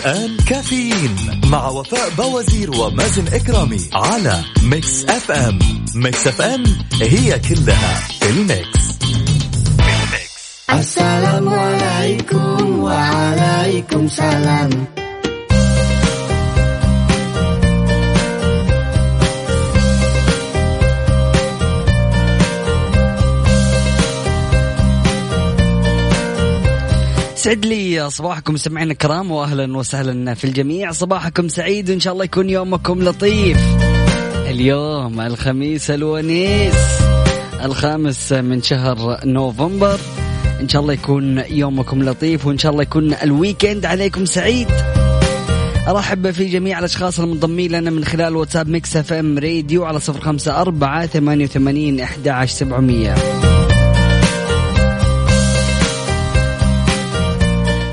الآن كافيين مع وفاء بوازير ومازن إكرامي على Mix FM Mix FM هي كلها ال mix. السلام عليكم وعليكم سلام. يسعد لي صباحكم سمعنا الكرام واهلا وسهلا في الجميع. صباحكم سعيد وإن شاء الله يكون يومكم لطيف. اليوم الخميس الونيس الخامس من شهر نوفمبر. إن شاء الله يكون يومكم لطيف وإن شاء الله يكون ال weekend عليكم سعيد. أرحب في جميع الأشخاص المنضمين لنا من خلال واتساب Mix FM راديو على صفر خمسة أربعة ثمانية وثمانين إحدى عشر سبعمئه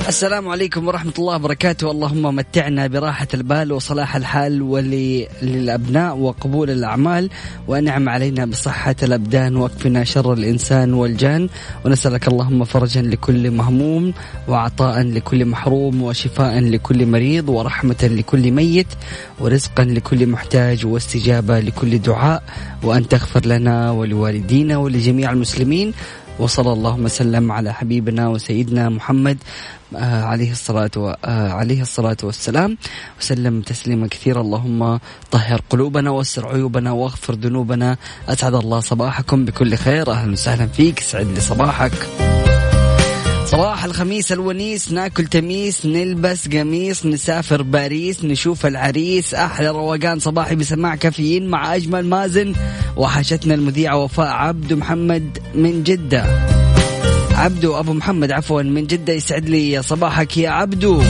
السلام عليكم ورحمة الله وبركاته. اللهم متعنا براحة البال وصلاح الحال وللأبناء وقبول الأعمال وأنعم علينا بصحة الأبدان وأكفنا شر الإنسان والجان. ونسألك اللهم فرجا لكل مهموم وعطاء لكل محروم وشفاء لكل مريض ورحمة لكل ميت ورزقا لكل محتاج واستجابة لكل دعاء. وأن تغفر لنا ولوالدينا ولجميع المسلمين. وصلى اللهم وسلم على حبيبنا وسيدنا محمد عليه الصلاة و... آه عليه الصلاة والسلام. وسلم تسليما كثيرا. اللهم طهر قلوبنا واستر عيوبنا واغفر ذنوبنا. أسعد الله صباحكم بكل خير. أهلا وسهلا فيك. سعد لي صباحك. صباح الخميس الونيس. ناكل تميس نلبس قميص نسافر باريس نشوف العريس. أحلى روقان صباحي بسماع كافيين مع أجمل مازن. وحشتنا المذيعة وفاء عبد محمد من جدة. عبدو أبو محمد عفوا من جدة يسعد لي صباحك يا عبدو.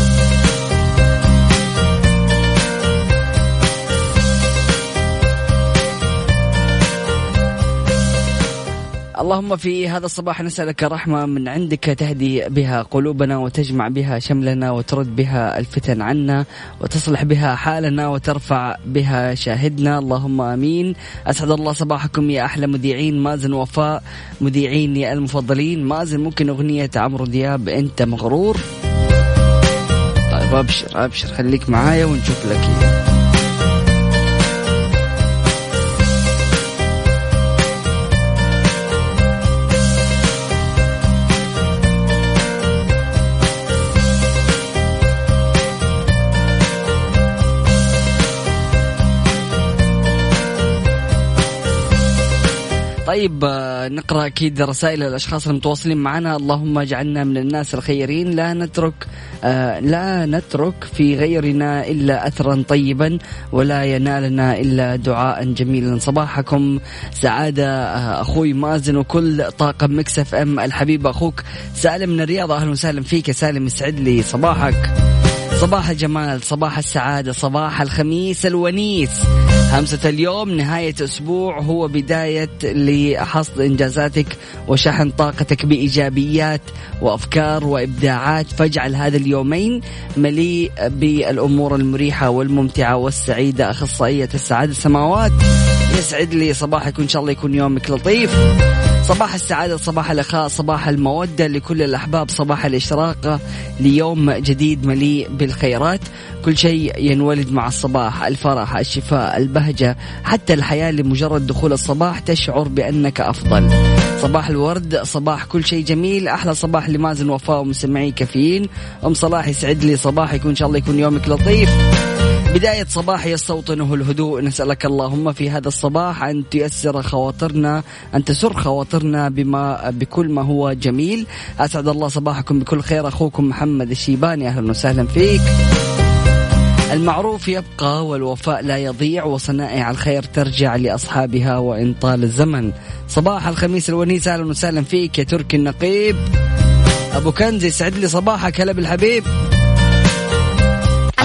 اللهم في هذا الصباح نسألك رحمة من عندك تهدي بها قلوبنا وتجمع بها شملنا وترد بها الفتن عنا وتصلح بها حالنا وترفع بها شاهدنا. اللهم آمين. أسعد الله صباحكم يا أحلى مذيعين. مازن وفاء مذيعيني المفضلين. مازن ممكن أغنية عمرو دياب؟ أنت مغرور. طيب أبشر أبشر خليك معايا ونشوف لك إيه. طيب آه، نقرأ أكيد رسائل الأشخاص المتواصلين معنا. اللهم اجعلنا من الناس الخيرين. لا نترك آه لا نترك في غيرنا إلا اثرا طيبا ولا ينالنا إلا دعاء جميلا. صباحكم سعادة آه أخوي مازن وكل طاقم مكسف إم. الحبيب أخوك سالم من الرياض. أهلا وسهلا فيك يا سالم يسعد لي صباحك. صباح الجمال صباح السعادة صباح الخميس الونيس. همسة اليوم نهاية أسبوع هو بداية لحصد إنجازاتك وشحن طاقتك بإيجابيات وأفكار وإبداعات. فاجعل هذا اليومين مليء بالأمور المريحة والممتعة والسعيدة. أخصائية السعادة السماوات يسعد لي صباحك وإن شاء الله يكون يومك لطيف. صباح السعادة صباح الأخاء صباح المودة لكل الأحباب صباح الإشراقة ليوم جديد مليء بالخيرات. كل شيء ينولد مع الصباح الفرح الشفاء البهجة حتى الحياة لمجرد دخول الصباح تشعر بأنك أفضل. صباح الورد صباح كل شيء جميل. أحلى صباح لمازن وفاء ومسمعي كافيين. أم صلاح يسعد لي صباحك وإن شاء الله يكون يومك لطيف. بداية صباح يستوطنه الهدوء. نسألك اللهم في هذا الصباح أن تيسر خواطرنا أن تسر خواطرنا بما بكل ما هو جميل. أسعد الله صباحكم بكل خير. أخوكم محمد الشيباني أهلا وسهلا فيك. المعروف يبقى والوفاء لا يضيع وصنائع الخير ترجع لأصحابها وإن طال الزمن. صباح الخميس الونيس أهلا وسهلا فيك يا تركي النقيب. أبو كنز يسعد لي صباحك هلا بالحبيب.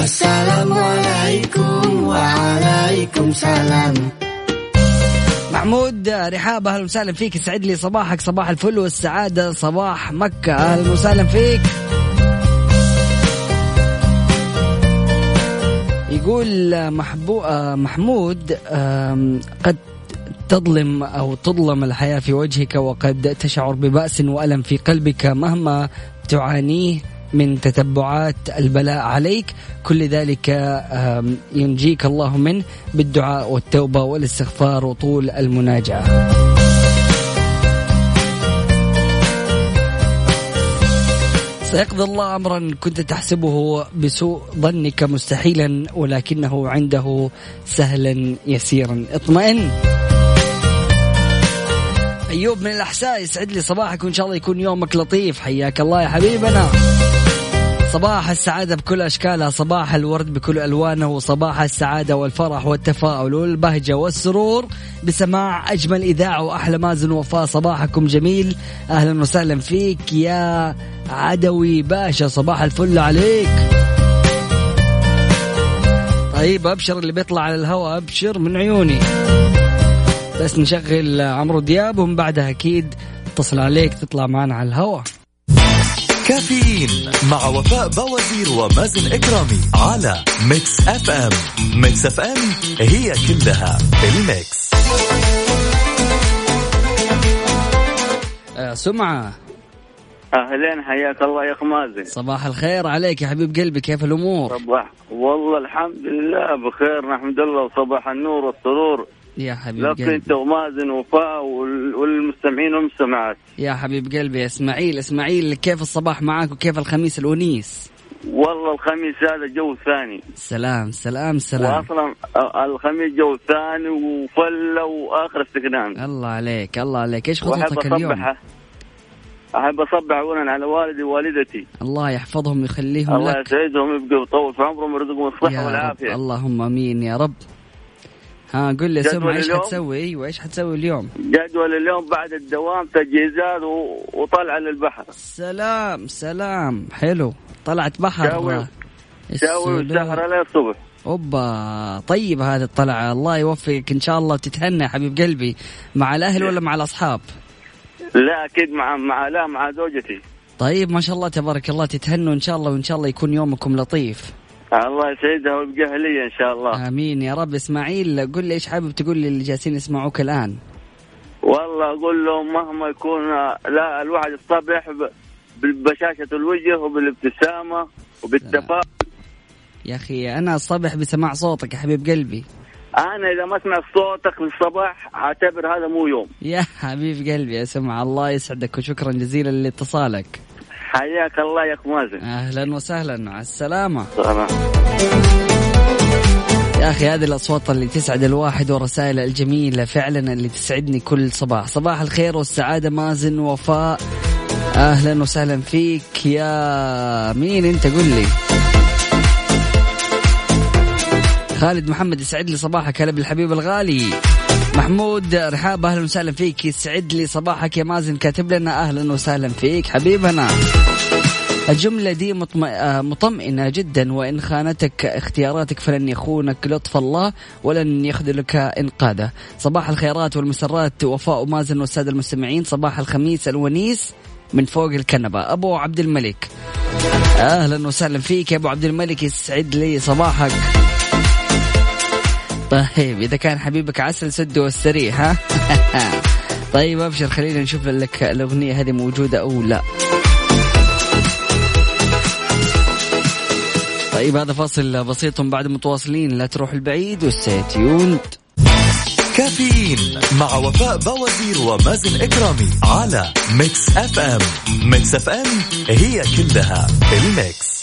السلام عليكم وعليكم سلام محمود رحاب أهلا وسهلا فيك. يسعد لي صباحك. صباح الفل والسعادة. صباح مكة. أهلا وسهلا فيك. يقول محبو محمود آم، قد تظلم أو تظلم الحياة في وجهك وقد تشعر ببأس وألم في قلبك مهما تعانيه. من تتبعات البلاء عليك. كل ذلك ينجيك الله منه بالدعاء والتوبة والاستغفار وطول المناجاة. سيقضي الله امرا كنت تحسبه بسوء ظنك مستحيلا ولكنه عنده سهلا يسيرا. اطمئن. أيوب من الأحساء يسعد لي صباحك وإن شاء الله يكون يومك لطيف. حياك الله يا حبيبنا. صباح السعادة بكل أشكالها صباح الورد بكل ألوانه وصباح السعادة والفرح والتفاؤل والبهجة والسرور بسماع أجمل إذاعة وأحلى مازن وفاء صباحكم جميل. أهلا وسهلا فيك يا عدوي باشا. صباح الفل عليك. طيب أبشر اللي بيطلع على الهواء أبشر من عيوني. بس نشغل عمرو دياب ومن بعدها أكيد اتصل عليك تطلع معنا على الهواء. كافيين مع وفاء بوازير ومازن إكرامي على Mix FM. Mix FM هي كلها ال mix. آه، سمعة. أهلين حياك الله يا أخ مازن. صباح الخير عليك يا حبيب قلبي كيف الأمور؟ صباح. والله الحمد لله بخير نحمد الله. وصباح النور والسرور. يا حبيب لك قلبي. انت ومازن وفاء وال- والمستمعين والمستمعات يا حبيب قلبي اسماعيل اسماعيل كيف الصباح معاك وكيف الخميس الونيس والله الخميس هذا جو ثاني. سلام سلام سلام. واصلا ال- الخميس جو ثاني وفله وآخر استكنان الله عليك الله عليك. إيش خططك اليوم؟ أحب أصبح اولا على والدي ووالدتي. الله يحفظهم ويخليهم الله لك. يسعدهم يبقوا يطول في عمرهم ويرزقهم الصحة والعافية. اللهم آمين يا رب. ها قل لي سمع إيش؟ حتسوي؟ أيوه إيش حتسوي اليوم؟ جدول اليوم بعد الدوام تجهيزات و- وطلعة للبحر. سلام سلام. حلو. طلعت بحر. شاوي- والسهرة للصبح أوبا. طيب هذا الطلعة. الله يوفقك إن شاء الله وتتهنى حبيب قلبي. مع الأهل ولا مع الأصحاب؟ لا أكيد مع مع لا مع زوجتي. طيب ما شاء الله تبارك الله تتهنوا إن شاء الله وإن شاء الله يكون يومكم لطيف. الله يسعدها ويبقى لي إن شاء الله. آمين. يا رب إسماعيل قل لي إيش حابب تقول للي جالسين يسمعوك الآن؟ والله أقول لهم مهما يكون لا الواحد الصبح ب- ببشاشة الوجه وبالابتسامة وبالتفاؤل. يا أخي أنا الصبح بسماع صوتك يا حبيب قلبي. أنا إذا ما سمعت صوتك في الصباح أعتبر هذا مو يوم. يا حبيب قلبي يا سمع الله يسعدك وشكرا جزيلا لاتصالك. حياك الله يا أخ مازن. أهلا وسهلا مع السلامة. سلام. يا أخي هذه الأصوات اللي تسعد الواحد والرسائل الجميلة فعلا اللي تسعدني كل صباح. صباح الخير والسعادة مازن وفاء أهلا وسهلا فيك يا مين أنت؟ قل لي. خالد محمد يسعد لي صباحك. هلا بالحبيب الغالي. محمود رحاب أهلا وسهلا فيك. يسعد لي صباحك يا مازن. كاتب لنا أهلا وسهلا فيك. حبيبنا. الجملة دي. آه، مطمئنة جدا وإن خانتك اختياراتك فلن يخونك لطف الله ولن يخذلك إنقاذه. صباح الخيرات والمسرات. وفاء مازن والسادة المستمعين صباح الخميس الونيس من فوق الكنبة. أبو عبد الملك. أهلا وسهلا فيك يا أبو عبد الملك. يسعد لي صباحك. طيب إذا كان حبيبك عسل سده والسريع ها؟ طيب أبشر خلينا نشوف لك الأغنية هذه موجودة أو لا. طيب هذا فاصل بسيط بعده متواصلين. لا تروح البعيد و stay tuned كافيين مع وفاء بوازير ومازن إكرامي على Mix FM Mix FM هي كلها ال mix.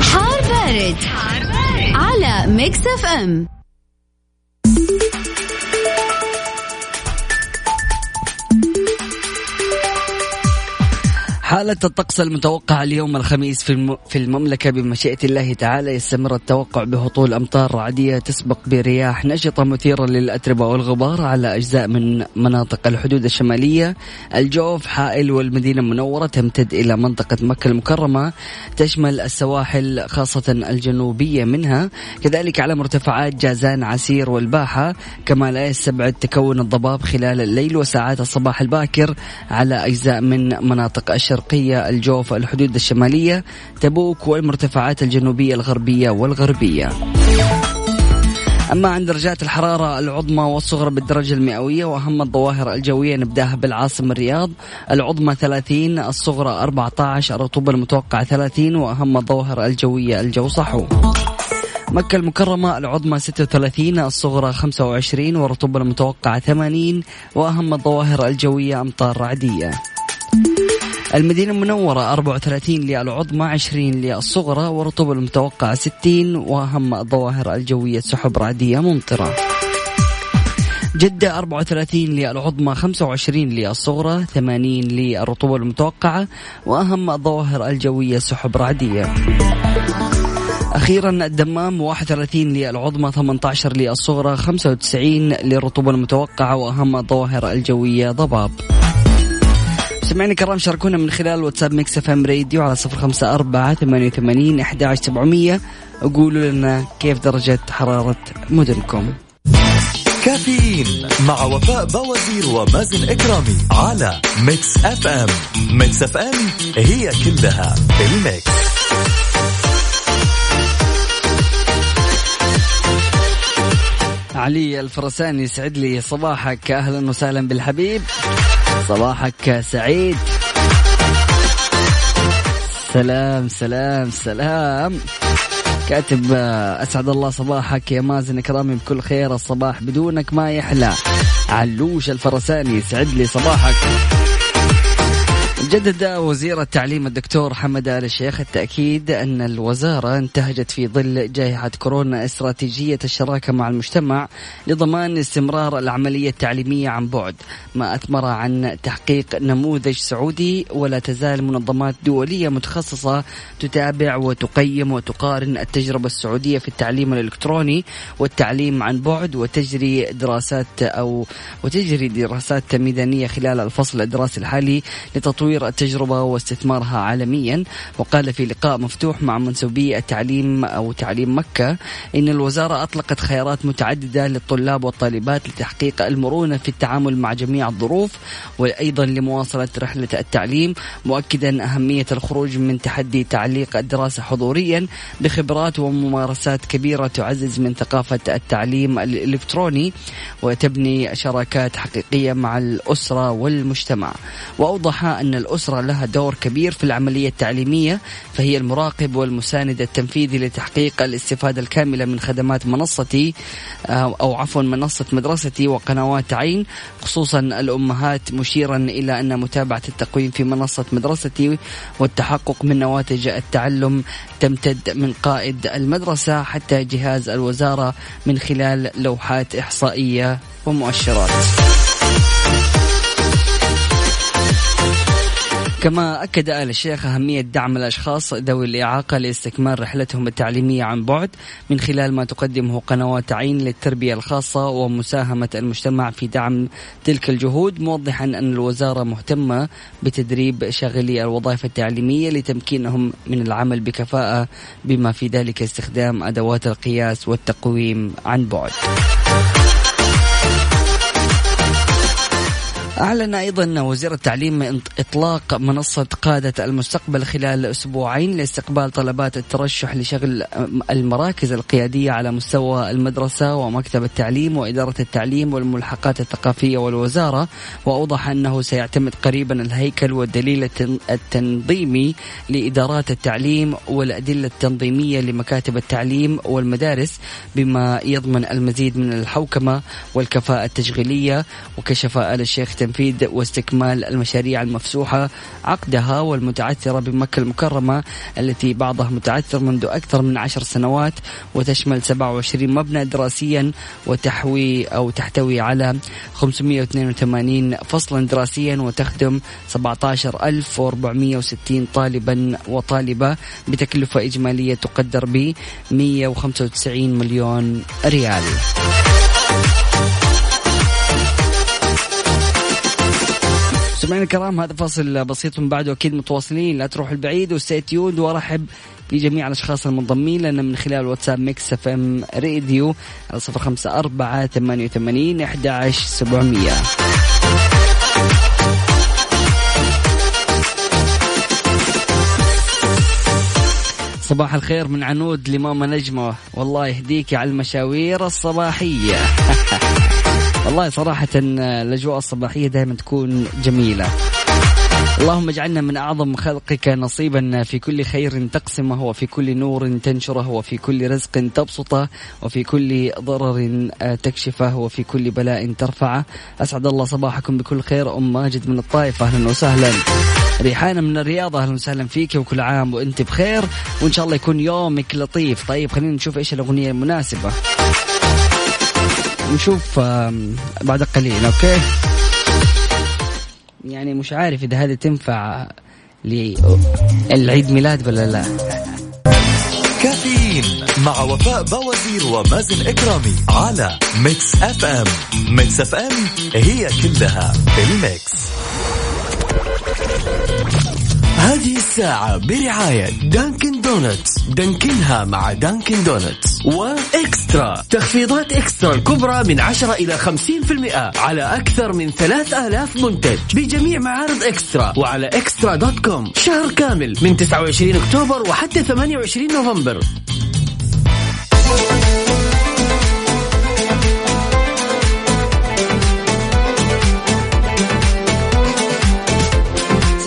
حار بارد, حار بارد. على Mix FM. حالة الطقس المتوقعة اليوم الخميس في في المملكة بمشيئة الله تعالى يستمر التوقع بهطول أمطار رعدية تسبق برياح نشطة مثيرة للأتربة والغبار على أجزاء من مناطق الحدود الشمالية. الجوف حائل والمدينة المنورة تمتد إلى منطقة مكة المكرمة. تشمل السواحل خاصة الجنوبية منها. كذلك على مرتفعات جازان عسير والباحة. كما لا يستبعد تكون الضباب خلال الليل وساعات الصباح الباكر على أجزاء من مناطق الشرقية الجوف الحدود الشمالية تبوك والمرتفعات الجنوبية الغربية والغربية. أما عن درجات الحرارة العظمى والصغرى بالدرجة المئوية وأهم الظواهر الجوية نبدأها بالعاصمة الرياض. العظمى 30 الصغرى 14 الرطوبة المتوقعة 30 وأهم الظواهر الجوية الجو صحو. مكة المكرمة العظمى 36 الصغرى 25 والرطوبة المتوقعة 80 وأهم الظواهر الجوية أمطار رعدية المدينة المنورة 34 للعظمى 20 للصغرى والرطوبة المتوقعة 60 وأهم الظواهر الجوية سحب رعدية ممطرة. جدة 34 للعظمى 25 للصغرى 80 للرطوبة المتوقعة وأهم الظواهر الجوية سحب رعدية. أخيرا الدمام 31 للعظمى 18 للصغرى 95 للرطوبة المتوقعة وأهم الظواهر الجوية ضباب. سمعنا الكرام شاركونا من خلال واتساب Mix FM راديو على صفر خمسة أربعة ثمانية وثمانين أحد سبعمية. وقولوا لنا كيف درجة حرارة مدنكم. كافيين مع وفاء بوازير ومازن إكرامي على Mix FM. Mix FM هي كلها ال mix. علي الفرساني يسعد لي صباحك. أهلا وسهلا بالحبيب. صباحك سعيد. سلام سلام سلام. كاتب أسعد الله صباحك يا مازن كرامي بكل خير الصباح بدونك ما يحلى. علوش الفرساني يسعد لي صباحك. جدد وزير التعليم الدكتور حمد آل الشيخ التأكيد أن الوزارة انتهجت في ظل جائحة كورونا استراتيجية الشراكة مع المجتمع لضمان استمرار العملية التعليمية عن بعد. ما أثمر عن تحقيق نموذج سعودي ولا تزال منظمات دولية متخصصة تتابع وتقيم وتقارن التجربة السعودية في التعليم الإلكتروني والتعليم عن بعد وتجري دراسات أو وتجري دراسات ميدانية خلال الفصل الدراسي الحالي لتطوير التجربة واستثمارها عالميا. وقال في لقاء مفتوح مع منسوبي التعليم أو تعليم مكة إن الوزارة أطلقت خيارات متعددة للطلاب والطالبات لتحقيق المرونة في التعامل مع جميع الظروف وأيضا لمواصلة رحلة التعليم مؤكدا أهمية الخروج من تحدي تعليق الدراسة حضوريا بخبرات وممارسات كبيرة تعزز من ثقافة التعليم الإلكتروني وتبني شراكات حقيقية مع الأسرة والمجتمع. وأوضح أن الأسرة لها دور كبير في العملية التعليمية فهي المراقب والمساند التنفيذي لتحقيق الاستفادة الكاملة من خدمات منصتي آه، أو عفوا منصة مدرستي وقنوات عين خصوصا الأمهات مشيرا إلى أن متابعة التقويم في منصة مدرستي والتحقق من نواتج التعلم تمتد من قائد المدرسة حتى جهاز الوزارة من خلال لوحات إحصائية ومؤشرات. كما أكد آل الشيخ أهمية دعم الأشخاص ذوي الإعاقة لاستكمال رحلتهم التعليمية عن بعد من خلال ما تقدمه قنوات عين للتربية الخاصة ومساهمة المجتمع في دعم تلك الجهود موضحا أن الوزارة مهتمة بتدريب شاغلي الوظائف التعليمية لتمكينهم من العمل بكفاءة بما في ذلك استخدام أدوات القياس والتقويم عن بعد. أعلن أيضا وزير التعليم إطلاق منصة قادة المستقبل خلال أسبوعين لاستقبال طلبات الترشح لشغل المراكز القيادية على مستوى المدرسة ومكتب التعليم وإدارة التعليم والملحقات الثقافية والوزارة وأوضح أنه سيعتمد قريبا الهيكل والدليل التنظيمي لإدارات التعليم والأدلة التنظيمية لمكاتب التعليم والمدارس بما يضمن المزيد من الحوكمة والكفاءة التشغيلية وكشف آل الشيخ تنفيذ واستكمال المشاريع المفسوحة عقدها والمتعثرة بمكة المكرمة التي بعضها متعثر منذ أكثر من عشر سنوات وتشمل 27 مبنى دراسيا وتحوي أو تحتوي على 582 فصلا دراسيا وتخدم 17460 طالبا وطالبة بتكلفة إجمالية تقدر ب 195 مليون ريال. سمعنا الكرام هذا فاصل بسيط من بعده. أكيد متواصلين لا تروح البعيد و stay tuned وارحب بجميع الأشخاص المنضمين لنا من خلال واتساب Mix FM راديو على صفر خمسة أربعة ثمانية وثمانين أحد سبعمية. صباح الخير من عنود لماما نجمة. والله يهديك على المشاوير الصباحية. والله صراحة الأجواء الصباحية دائما تكون جميلة. اللهم اجعلنا من أعظم خلقك نصيبا في كل خير تقسمه وفي كل نور تنشره وفي كل رزق تبسطه وفي كل ضرر تكشفه وفي كل بلاء ترفعه. أسعد الله صباحكم بكل خير. أم ماجد من الطائف أهلا وسهلا. ريحانة من الرياض أهلا وسهلا فيك وكل عام وأنت بخير. وإن شاء الله يكون يومك لطيف. طيب خلينا نشوف إيش الأغنية المناسبة. نشوف بعد قليل okay؟ يعني مش عارف إذا هذه تنفع للعيد ميلاد ولا لا. كافيين مع وفاء بوازير ومازن إكرامي على Mix FM. Mix FM هي كلها ال mix. هذه الساعة برعاية Dunkin' Donuts دانكنها مع Dunkin' Donuts و eXtra. تخفيضات eXtra الكبرى من 10 إلى 50% على أكثر من 3000 منتج. بجميع معارض eXtra وعلى eXtra dot com. شهر كامل من 29 أكتوبر وحتى 28 نوفمبر.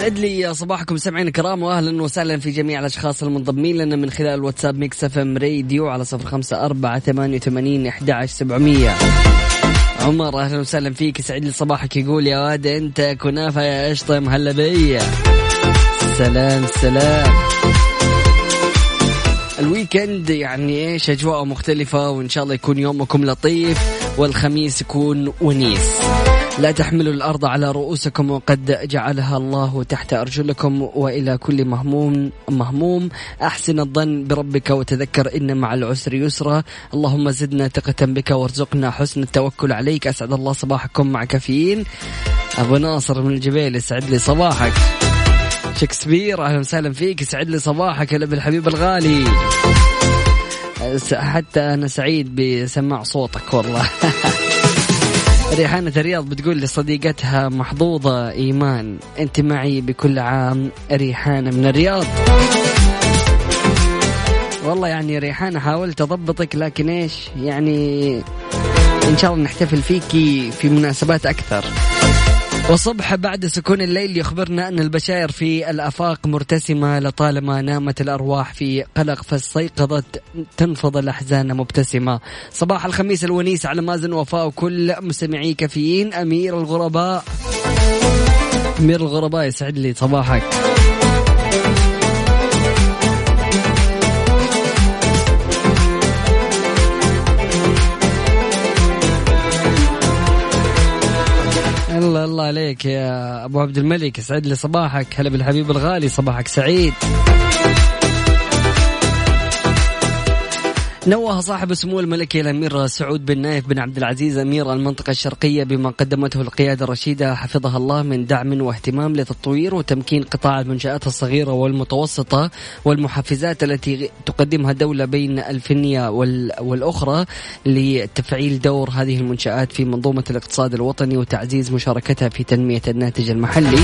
يسعد لي صباحكم سمعين الكرام واهلا وسهلا في جميع الأشخاص المنضمين لنا من خلال واتساب Mix FM راديو على صفر خمسة أربعة ثمانية وثمانين أحد سبعمية. عمر أهلا وسهلا فيك. يسعد لي صباحك يقول يا واد أنت كنافة يا قشطة مهلبيه سلام سلام. ال weekend يعني إيش؟ اجواء مختلفة وإن شاء الله يكون يومكم لطيف والخميس يكون ونيس. لا تحملوا الأرض على رؤوسكم وقد جعلها الله تحت أرجلكم وإلى كل مهموم مهموم. أحسن الظن بربك وتذكر إن مع العسر يسرا. اللهم زدنا ثقة بك وارزقنا حسن التوكل عليك. أسعد الله صباحكم مع كافيين. أبو ناصر من الجبيل يسعد لي صباحك. شكسبير أهلا وسهلا فيك يسعد لي صباحك يا الحبيب الغالي. حتى أنا سعيد بسماع صوتك والله. ريحانة الرياض بتقول لصديقتها محظوظة إيمان. أنت معي بكل عام ريحانة من الرياض. والله يعني ريحانة حاولت أضبطك لكن إيش؟ يعني إن شاء الله نحتفل فيكي في مناسبات أكثر. وصبح بعد سكون الليل يخبرنا أن البشائر في الآفاق مرتسمة لطالما نامت الأرواح في قلق فاستيقظت تنفض الأحزان مبتسمة. صباح الخميس الونيس على مازن وفاء وكل مستمعي كافيين. أمير الغرباء. أمير الغرباء يسعد لي صباحك. الله عليك يا أبو عبد الملك يسعد لي صباحك. هلا بالحبيب الغالي صباحك سعيد. نوه صاحب السمو الملكي الامير سعود بن نايف بن عبد العزيز أمير المنطقة الشرقية بما قدمته القيادة الرشيدة حفظها الله من دعم واهتمام لتطوير وتمكين قطاع المنشآت الصغيرة والمتوسطة والمحفزات التي تقدمها الدولة بين الفنية والأخرى لتفعيل دور هذه المنشآت في منظومة الاقتصاد الوطني وتعزيز مشاركتها في تنمية الناتج المحلي.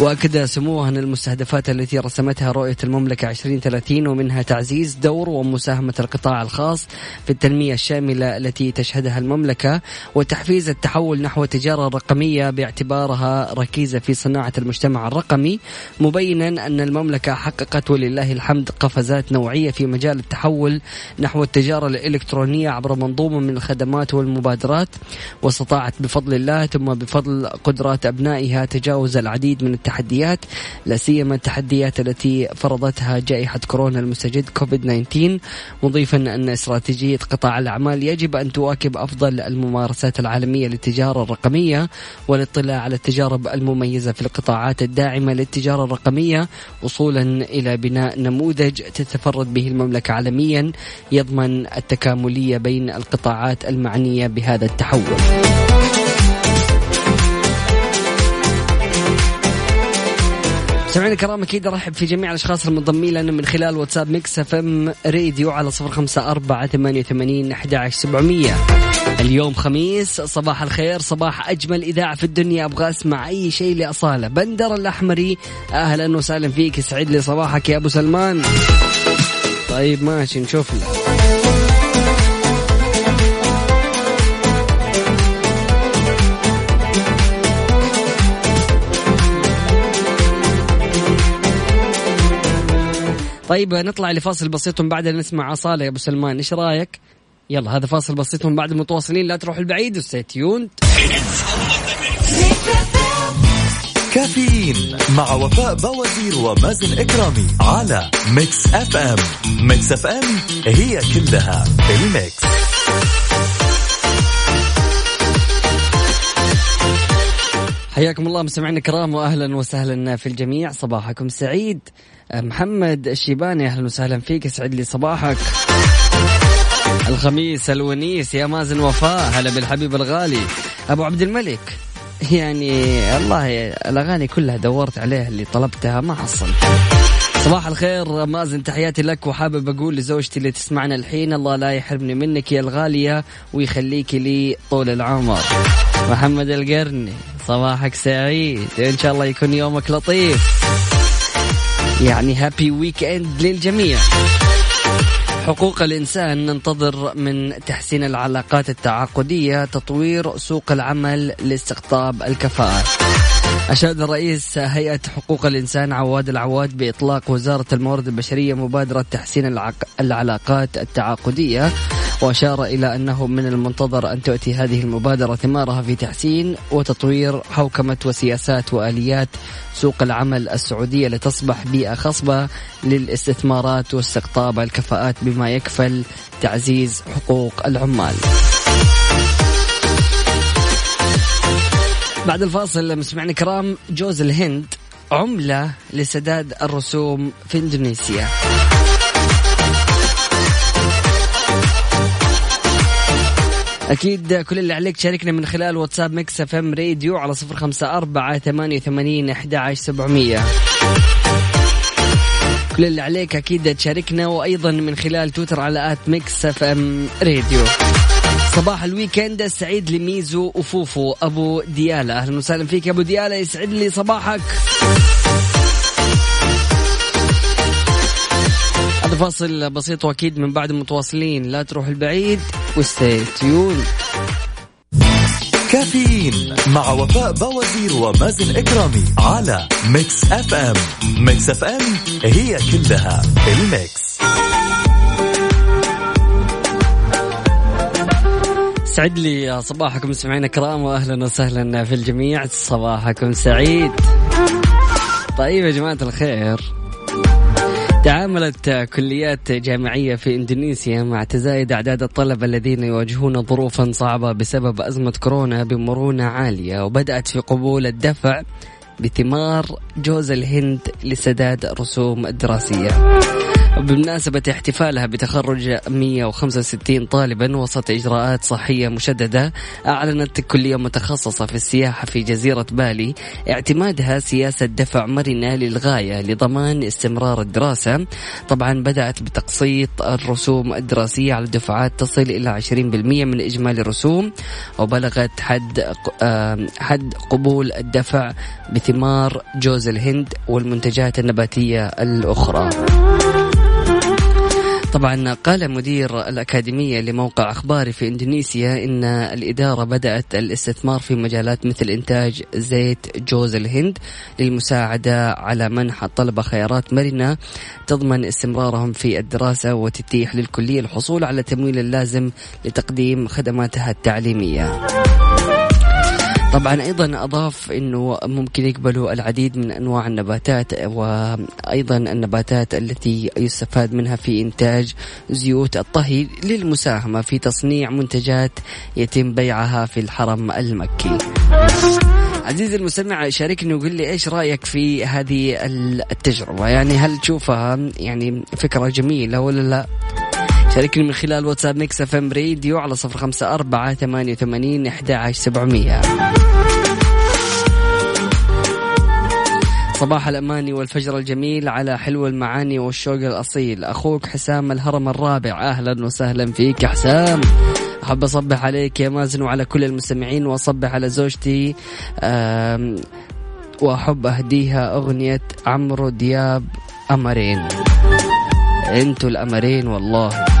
وأكد سموه أن المستهدفات التي رسمتها رؤية المملكة 2030 ومنها تعزيز دور ومساهمة القطاع الخاص في التنمية الشاملة التي تشهدها المملكة وتحفيز التحول نحو التجارة الرقمية باعتبارها ركيزة في صناعة المجتمع الرقمي مبينا أن المملكة حققت ولله الحمد قفزات نوعية في مجال التحول نحو التجارة الإلكترونية عبر منظومة من الخدمات والمبادرات واستطاعت بفضل الله ثم بفضل قدرات أبنائها تجاوز العديد من التحديات لا سيما التحديات التي فرضتها جائحة كورونا المستجد كوفيد 19 مضيفا أن استراتيجية قطاع الأعمال يجب أن تواكب أفضل الممارسات العالمية للتجارة الرقمية والاطلاع على التجارب المميزة في القطاعات الداعمة للتجارة الرقمية وصولا إلى بناء نموذج تتفرد به المملكة عالميا يضمن التكاملية بين القطاعات المعنية بهذا التحول. سمعنا الكرام أكيد ارحب في جميع الأشخاص المنضمين لنا من خلال واتساب Mix FM راديو على صفر خمسة أربعة ثمانية وثمانين أحد سبعمية. اليوم خميس صباح الخير صباح أجمل إذاعة في الدنيا. أبغى أسمع أي شيء لأصالة. بندر الأحمري أهلا وسهلا فيك. يسعد لي صباحك يا أبو سلمان. طيب ماشي نشوف له. طيب نطلع لفاصل بسيط بعد نسمع أصالة يا أبو سلمان. إيش رأيك؟ يلا هذا فاصل بسيط بعده متواصلين لا تروح البعيد و stay tuned كافيين مع وفاء بوازير ومازن إكرامي على Mix FM. Mix FM هي كلها ال mix. حياكم الله مستمعينا الكرام واهلا وسهلا في الجميع. صباحكم سعيد. محمد الشيباني أهلا وسهلا فيك. يسعد لي صباحك. الخميس الونيس يا مازن وفاء. هلا بالحبيب الغالي. أبو عبد الملك. يعني الله الأغاني كلها دورت عليها اللي طلبتها ما حصلت. صباح الخير مازن تحياتي لك. وحابب أقول لزوجتي اللي تسمعنا الحين الله لا يحرمني منك يا الغالية ويخليك لي طول العمر. محمد القرني صباحك سعيد. إن شاء الله يكون يومك لطيف. يعني happy weekend للجميع. حقوق الإنسان ننتظر من تحسين العلاقات التعاقدية تطوير سوق العمل لاستقطاب الكفاءات أشاد رئيس هيئة حقوق الإنسان عواد العواد بإطلاق وزارة الموارد البشرية مبادرة تحسين العلاقات التعاقدية وأشار إلى أنه من المنتظر أن تؤتي هذه المبادرة ثمارها في تحسين وتطوير حوكمة وسياسات وآليات سوق العمل السعودية لتصبح بيئة خصبة للاستثمارات واستقطاب الكفاءات بما يكفل تعزيز حقوق العمال. بعد الفاصل مستمعينا الكرام جوز الهند عملة لسداد الرسوم في إندونيسيا. أكيد كل اللي عليك تشاركنا من خلال واتساب Mix FM Radio على صفر خمسة أربعة ثمانية وثمانين أحد سبعمية كل اللي عليك أكيد تشاركنا وأيضا من خلال تويتر على at Mix FM Radio صباح ال weekend السعيد لميزو وفوفو. أبو ديالا أهلا وسهلا فيك يا أبو ديالا يسعد لي صباحك. هذا فاصل بسيط وأكيد من بعد متواصلين. لا تروح البعيد و stay tuned. كافيين مع وفاء بوازير ومازن إكرامي على Mix FM. Mix FM هي كلها ال mix. سعد لي صباحكم مستمعينا الكرام واهلا وسهلا في الجميع. صباحكم سعيد. طيب يا جماعة الخير. تعاملت كليات جامعية في إندونيسيا مع تزايد أعداد الطلبة الذين يواجهون ظروفا صعبة بسبب أزمة كورونا بمرونة عالية وبدأت في قبول الدفع بثمار جوز الهند لسداد الرسوم الدراسية بمناسبة احتفالها بتخرج 165 طالبا وسط إجراءات صحية مشددة أعلنت كلية متخصصة في السياحة في جزيرة بالي اعتمادها سياسة دفع مرنة للغاية لضمان استمرار الدراسة. طبعا بدأت بتقسيط الرسوم الدراسية على دفعات تصل إلى 20% من إجمالي الرسوم وبلغت حد حد قبول الدفع بثمار جوز الهند والمنتجات النباتية الأخرى. طبعا قال مدير الأكاديمية لموقع أخباري في إندونيسيا إن الإدارة بدأت الاستثمار في مجالات مثل إنتاج زيت جوز الهند للمساعدة على منح الطلبة خيارات مرنة تضمن استمرارهم في الدراسة وتتيح للكلية الحصول على التمويل اللازم لتقديم خدماتها التعليمية. طبعا أيضا أضاف إنه ممكن يقبلوا العديد من أنواع النباتات وأيضا النباتات التي يستفاد منها في إنتاج زيوت الطهي للمساهمة في تصنيع منتجات يتم بيعها في الحرم المكي. عزيزي المستمع شاركني وقول لي إيش رأيك في هذه التجربة يعني هل تشوفها يعني فكرة جميلة ولا لا شاركني من خلال واتساب Mix FM Radio على صفر خمسة أربعة ثمانية وثمانين أحد عشر سبعمية. صباح الأماني والفجر الجميل على حلو المعاني والشوق الأصيل. أخوك حسام الهرم الرابع. أهلا وسهلا فيك يا حسام. أحب أصبح عليك يا مازن وعلى كل المستمعين وأصبح على زوجتي. وأحب أهديها أغنية عمرو دياب أمرين. أنتوا الأمرين والله.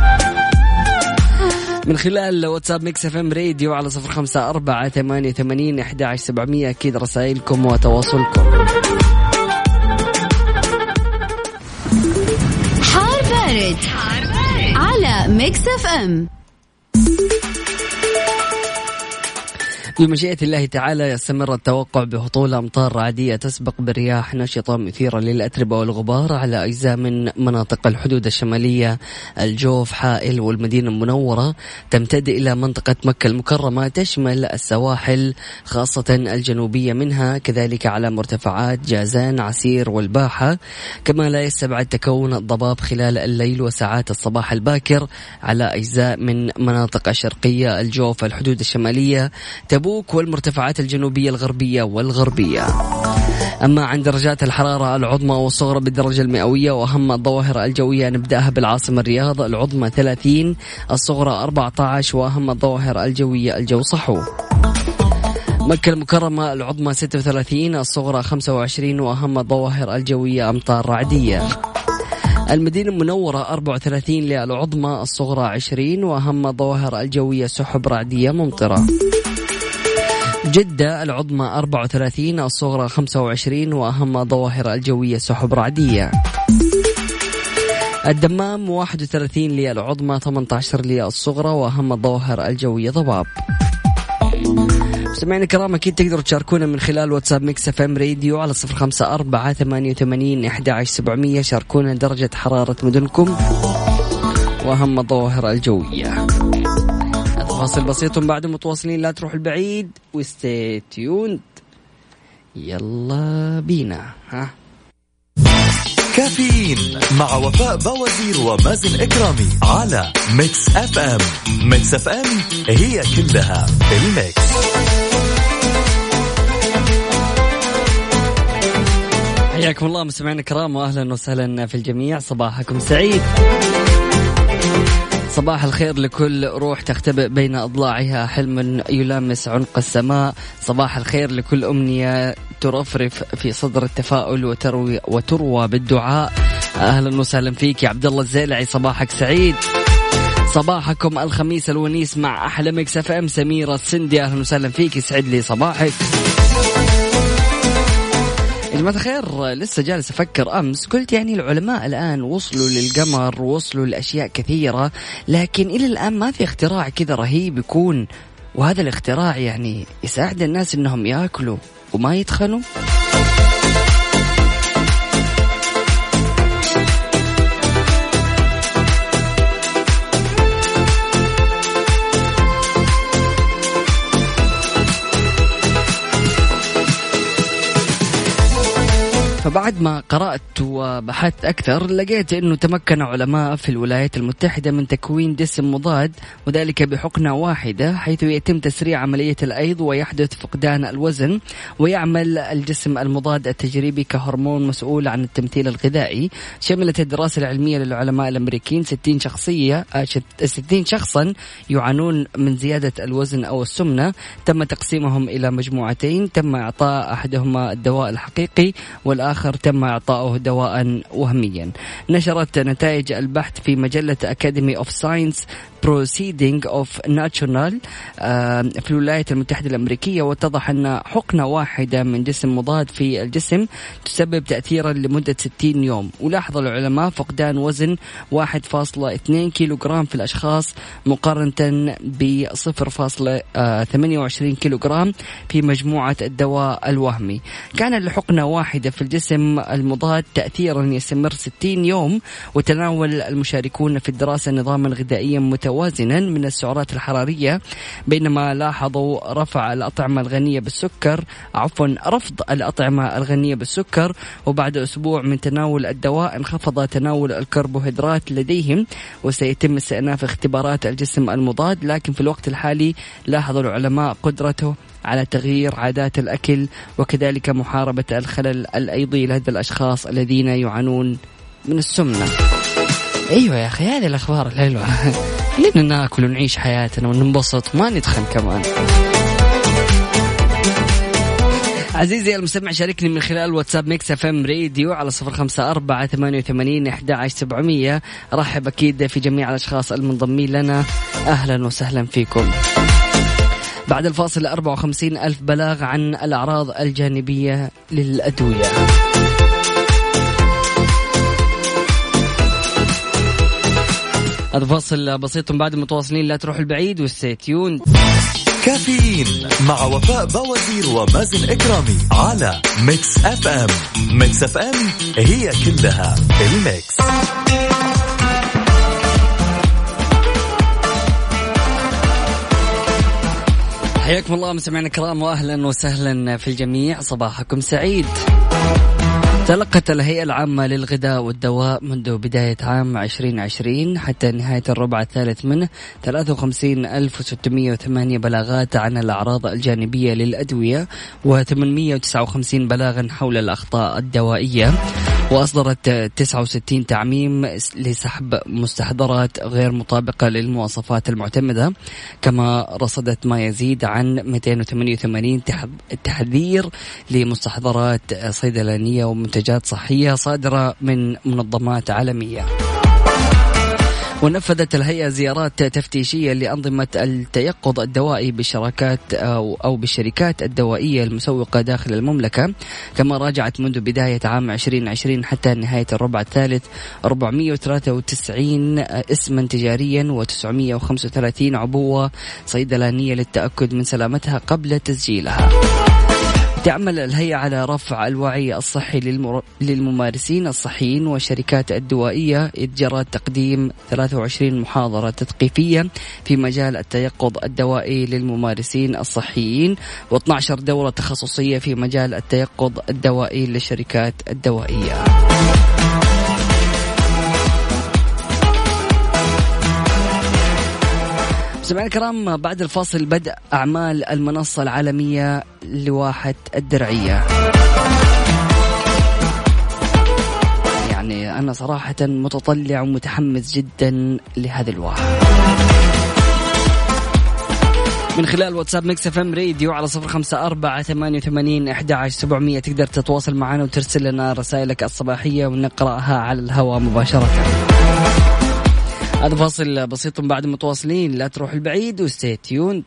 من خلال واتساب Mix FM Radio على صفر خمسة أربعة ثمانية ثمانين أحد عشر سبعمية أكيد رسائلكم وتواصلكم حار بارد. على Mix FM بمشيئة الله تعالى يستمر التوقع بهطول أمطار رعدية تسبق برياح نشطة مثيرة للأتربة والغبار على أجزاء من مناطق الحدود الشمالية. الجوف حائل والمدينة المنورة تمتد إلى منطقة مكة المكرمة تشمل السواحل خاصة الجنوبية منها كذلك على مرتفعات جازان عسير والباحة. كما لا يستبعد تكون الضباب خلال الليل وساعات الصباح الباكر على أجزاء من مناطق الشرقية. الجوف الحدود الشمالية تبو تبوك والمرتفعات الجنوبية الغربية والغربية. أما عن درجات الحرارة العظمى والصغرى بالدرجة المئوية وأهم الظواهر الجوية نبدأها بالعاصمة الرياض العظمى 30 الصغرى 14 وأهم الظواهر الجوية الجو صحو. مكة المكرمة العظمى 36 الصغرى 25 وأهم الظواهر الجوية أمطار رعدية. المدينة المنورة 34 للعظمى الصغرى 20 وأهم الظواهر الجوية سحب رعدية ممطرة. جدة العظمى 34 الصغرى 25 وأهم ظواهر الجوية سحب رعدية. الدمام 31 للعظمى 18 للصغرى وأهم الظواهر الجوية ضباب. سمعنا الكرام أكيد تقدروا تشاركونا من خلال واتساب Mix FM Radio على صفر خمسة أربعة ثمانية وثمانين أحد عشر سبعمية شاركونا درجة حرارة مدنكم وأهم الظواهر الجوية. فاصل بسيط بعد متواصلين لا تروح البعيد. و stay tuned يلا بينا. ها؟ كافيين مع وفاء بوازير ومازن إكرامي على Mix FM Mix FM هي كلها ال mix. حياكم الله مستمعينا الكرام واهلا وسهلا في الجميع. صباحكم سعيد. صباح الخير لكل روح تختبئ بين أضلاعها. حلم يلامس عنق السماء. صباح الخير لكل أمنية ترفرف في صدر التفاؤل وتروي وتروى بالدعاء. أهلا وسهلا فيك يا عبد الله الزيلعي. صباحك سعيد. صباحكم الخميس الونيس مع أحلى Mix FM. سميرة السندي. أهلا وسهلا فيك. يسعد لي صباحك. جماعة الخير لسه جالس أفكر أمس قلت يعني العلماء الآن وصلوا للقمر وصلوا لأشياء كثيرة لكن إلى الآن ما في اختراع كذا رهيب يكون. وهذا الاختراع يعني يساعد الناس إنهم يأكلوا وما يتخنوا. فبعد ما قرأت وبحثت أكثر لقيت أنه تمكن علماء في الولايات المتحدة من تكوين جسم مضاد وذلك بحقنة واحدة حيث يتم تسريع عملية الأيض ويحدث فقدان الوزن ويعمل الجسم المضاد التجريبي كهرمون مسؤول عن التمثيل الغذائي. شملت الدراسة العلمية للعلماء الأمريكيين 60 شخصية 60 شخصا يعانون من زيادة الوزن أو السمنة. تم تقسيمهم إلى مجموعتين تم إعطاء أحدهما الدواء الحقيقي والآخر آخر تم إعطائه دواء وهميا. نشرت نتائج البحث في مجلة Academy of Science Proceeding of National في الولايات المتحدة الأمريكية واتضح أن حقنة واحدة من جسم مضاد في الجسم تسبب تأثيرا لمدة 60 يوم. ولاحظ العلماء فقدان وزن 1.2 كيلوغرام في الأشخاص مقارنة ب 0.28 كيلوغرام في مجموعة الدواء الوهمي. كان لحقنة واحدة في الجسم المضاد تأثيرا يستمر 60 يوم وتناول المشاركون في الدراسة نظاما غذائيا متوازنا من السعرات الحرارية بينما لاحظوا رفع الأطعمة الغنية بالسكر عفوا رفض الأطعمة الغنية بالسكر وبعد أسبوع من تناول الدواء انخفض تناول الكربوهيدرات لديهم وسيتم استئناف اختبارات الجسم المضاد لكن في الوقت الحالي لاحظ العلماء قدرته على تغيير عادات الأكل وكذلك محاربة الخلل الأيضي لدى الأشخاص الذين يعانون من السمنة. أيوه يا أخي هذه الأخبار الحلوة. خلينا ناكل ونعيش حياتنا وننبسط؟ وما ندخن كمان. عزيزي المستمع شاركني من خلال واتساب Mix FM Radio على صفر خمسة أربعة ثمانية وثمانين أحد عشر سبعمية. رحب أكيد في جميع الأشخاص المنضمين لنا. أهلا وسهلا فيكم. بعد الفاصل 54 ألف بلاغ عن الأعراض الجانبية للأدوية. هذا فاصل بسيط بعد متواصلين لا تروحوا البعيد و stay tuned كافيين مع وفاء بوازير ومازن إكرامي على Mix FM Mix FM هي كلها ال mix. حياكم الله مستمعينا الكرام واهلا وسهلا في الجميع. صباحكم سعيد. تلقت الهيئة العامة للغذاء والدواء منذ بداية عام 2020 حتى نهاية الربع الثالث منه 53608 بلاغات عن الأعراض الجانبية للأدوية و859 بلاغا حول الأخطاء الدوائية. وأصدرت 69 تعميم لسحب مستحضرات غير مطابقة للمواصفات المعتمدة كما رصدت ما يزيد عن 288 تحذير لمستحضرات صيدلانية ومنتجات صحية صادرة من منظمات عالمية. ونفذت الهيئة زيارات تفتيشية لأنظمة التيقظ الدوائي بالشراكات أو, أو بالشركات الدوائية المسوقة داخل المملكة كما راجعت منذ بداية عام 2020 حتى نهاية الربع الثالث 493 اسما تجاريا و935 عبوة صيدلانية للتأكد من سلامتها قبل تسجيلها. تعمل الهيئة على رفع الوعي الصحي للممارسين الصحيين والشركات الدوائية إذ جرى تقديم 23 محاضرة تثقيفية في مجال التيقظ الدوائي للممارسين الصحيين و12 دورة تخصصية في مجال التيقظ الدوائي للشركات الدوائية. مستمعينا الكرام بعد الفاصل بدء أعمال المنصة العالمية لواحة الدرعية. يعني أنا صراحة متطلع ومتحمس جدا لهذه الواحة من خلال واتساب Mix FM Radio على صفر خمسة أربعة ثمانية وثمانين أحد عشر سبعمية تقدر تتواصل معنا وترسل لنا رسائلك الصباحية ونقرأها على الهواء مباشرة. هذا فاصل بسيط بعد متواصلين. لا تروح البعيد و stay tuned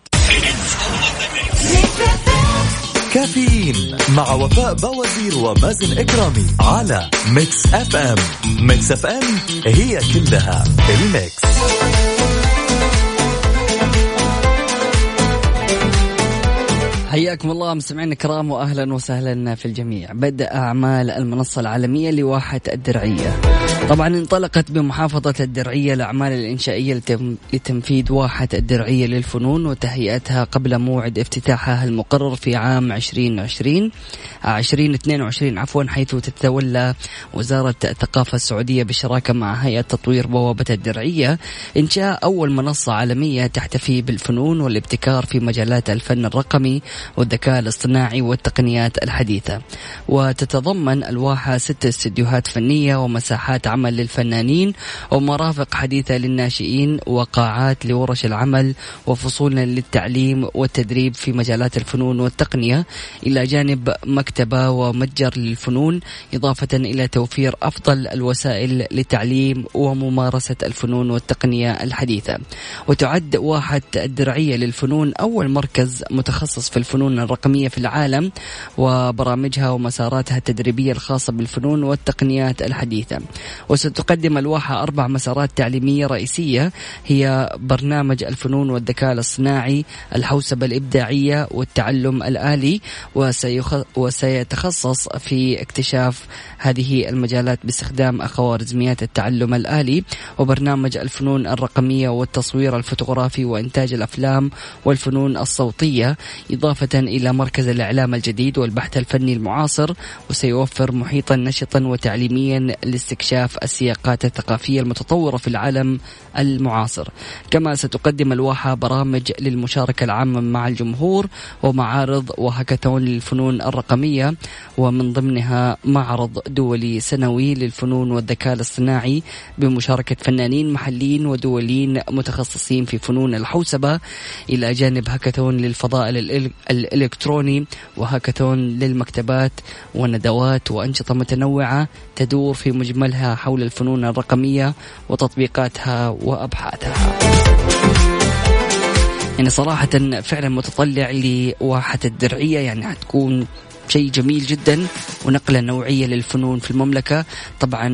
كافيين مع وفاء بوازير ومازن إكرامي على Mix FM Mix FM هي كلها الميكس. حياكم الله مستمعينا الكرام واهلا وسهلا في الجميع. بدأ أعمال المنصة العالمية لواحة الدرعية. طبعا انطلقت بمحافظة الدرعية الأعمال الإنشائية لتنفيذ واحة الدرعية للفنون وتهيئتها قبل موعد افتتاحها المقرر في عام 2020 2022 عفوا حيث تتولى وزارة الثقافة السعودية بالشراكه مع هيئة تطوير بوابة الدرعية إنشاء أول منصة عالمية تحتفي بالفنون والابتكار في مجالات الفن الرقمي والذكاء الاصطناعي والتقنيات الحديثة. وتتضمن الواحة ست استديوهات فنية ومساحات عمل العمل للفنانين ومرافق حديثة للناشئين وقاعات لورش العمل وفصولا للتعليم والتدريب في مجالات الفنون والتقنية إلى جانب مكتبة ومتجر للفنون إضافة إلى توفير أفضل الوسائل لتعليم وممارسة الفنون والتقنية الحديثة. وتعد واحة الدرعية للفنون أول مركز متخصص في الفنون الرقمية في العالم وبرامجها ومساراتها التدريبية الخاصة بالفنون والتقنيات الحديثة. وستقدم الواحة أربع مسارات تعليمية رئيسية. هي برنامج الفنون والذكاء الاصطناعي الحوسبة الإبداعية والتعلم الآلي وسيتخصص في اكتشاف هذه المجالات باستخدام خوارزميات التعلم الآلي. وبرنامج الفنون الرقمية والتصوير الفوتوغرافي وإنتاج الأفلام والفنون الصوتية إضافة إلى مركز الإعلام الجديد والبحث الفني المعاصر. وسيوفر محيطا نشطا وتعليميا لاستكشاف السياقات الثقافية المتطورة في العالم المعاصر. كما ستقدم الواحة برامج للمشاركة العامة مع الجمهور ومعارض وهكاثون للفنون الرقمية ومن ضمنها معرض دولي سنوي للفنون والذكاء الاصطناعي بمشاركة فنانين محليين ودوليين متخصصين في فنون الحوسبة إلى جانب هاكاثون للفضاء الإلكتروني وهاكاثون للمكتبات وندوات وأنشطة متنوعة تدور في مجملها حول الفنون الرقمية وتطبيقاتها وأبحاثها. يعني صراحة فعلا متطلع لواحة الدرعية يعني حتكون شيء جميل جدا ونقلة نوعية للفنون في المملكة. طبعا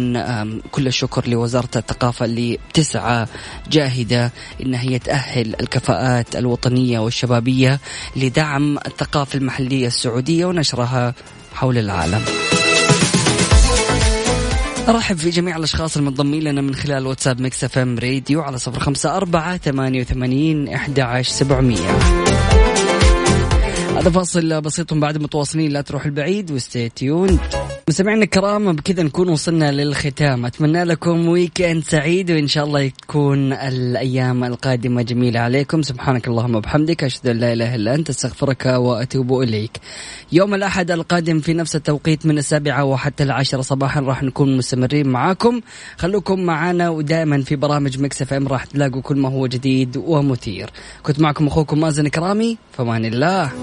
كل الشكر لوزارة الثقافة اللي بتسعى جاهدة إنها هي تأهل الكفاءات الوطنية والشبابية لدعم الثقافة المحلية السعودية ونشرها حول العالم. أرحب في جميع الأشخاص المنضمين لنا من خلال واتساب Mix FM Radio على صفر خمسة أربعة ثمانية وثمانين إحدى عشر سبعمية. هذا فاصل بسيط بعد متواصلين لا تروح البعيد و stay tuned مستمعينا الكرام بكذا نكون وصلنا للختام. أتمنى لكم weekend سعيد وإن شاء الله تكون الأيام القادمة جميلة عليكم. سبحانك اللهم وبحمدك أشهد أن لا إله إلا أنت أستغفرك وأتوب إليك. يوم الأحد القادم في نفس التوقيت من السابعة وحتى العاشرة صباحا راح نكون مستمرين معاكم. خلوكم معنا ودائما في برامج Mix FM راح تلاقوا كل ما هو جديد ومثير. كنت معكم أخوكم مازن كرامي فمان الله.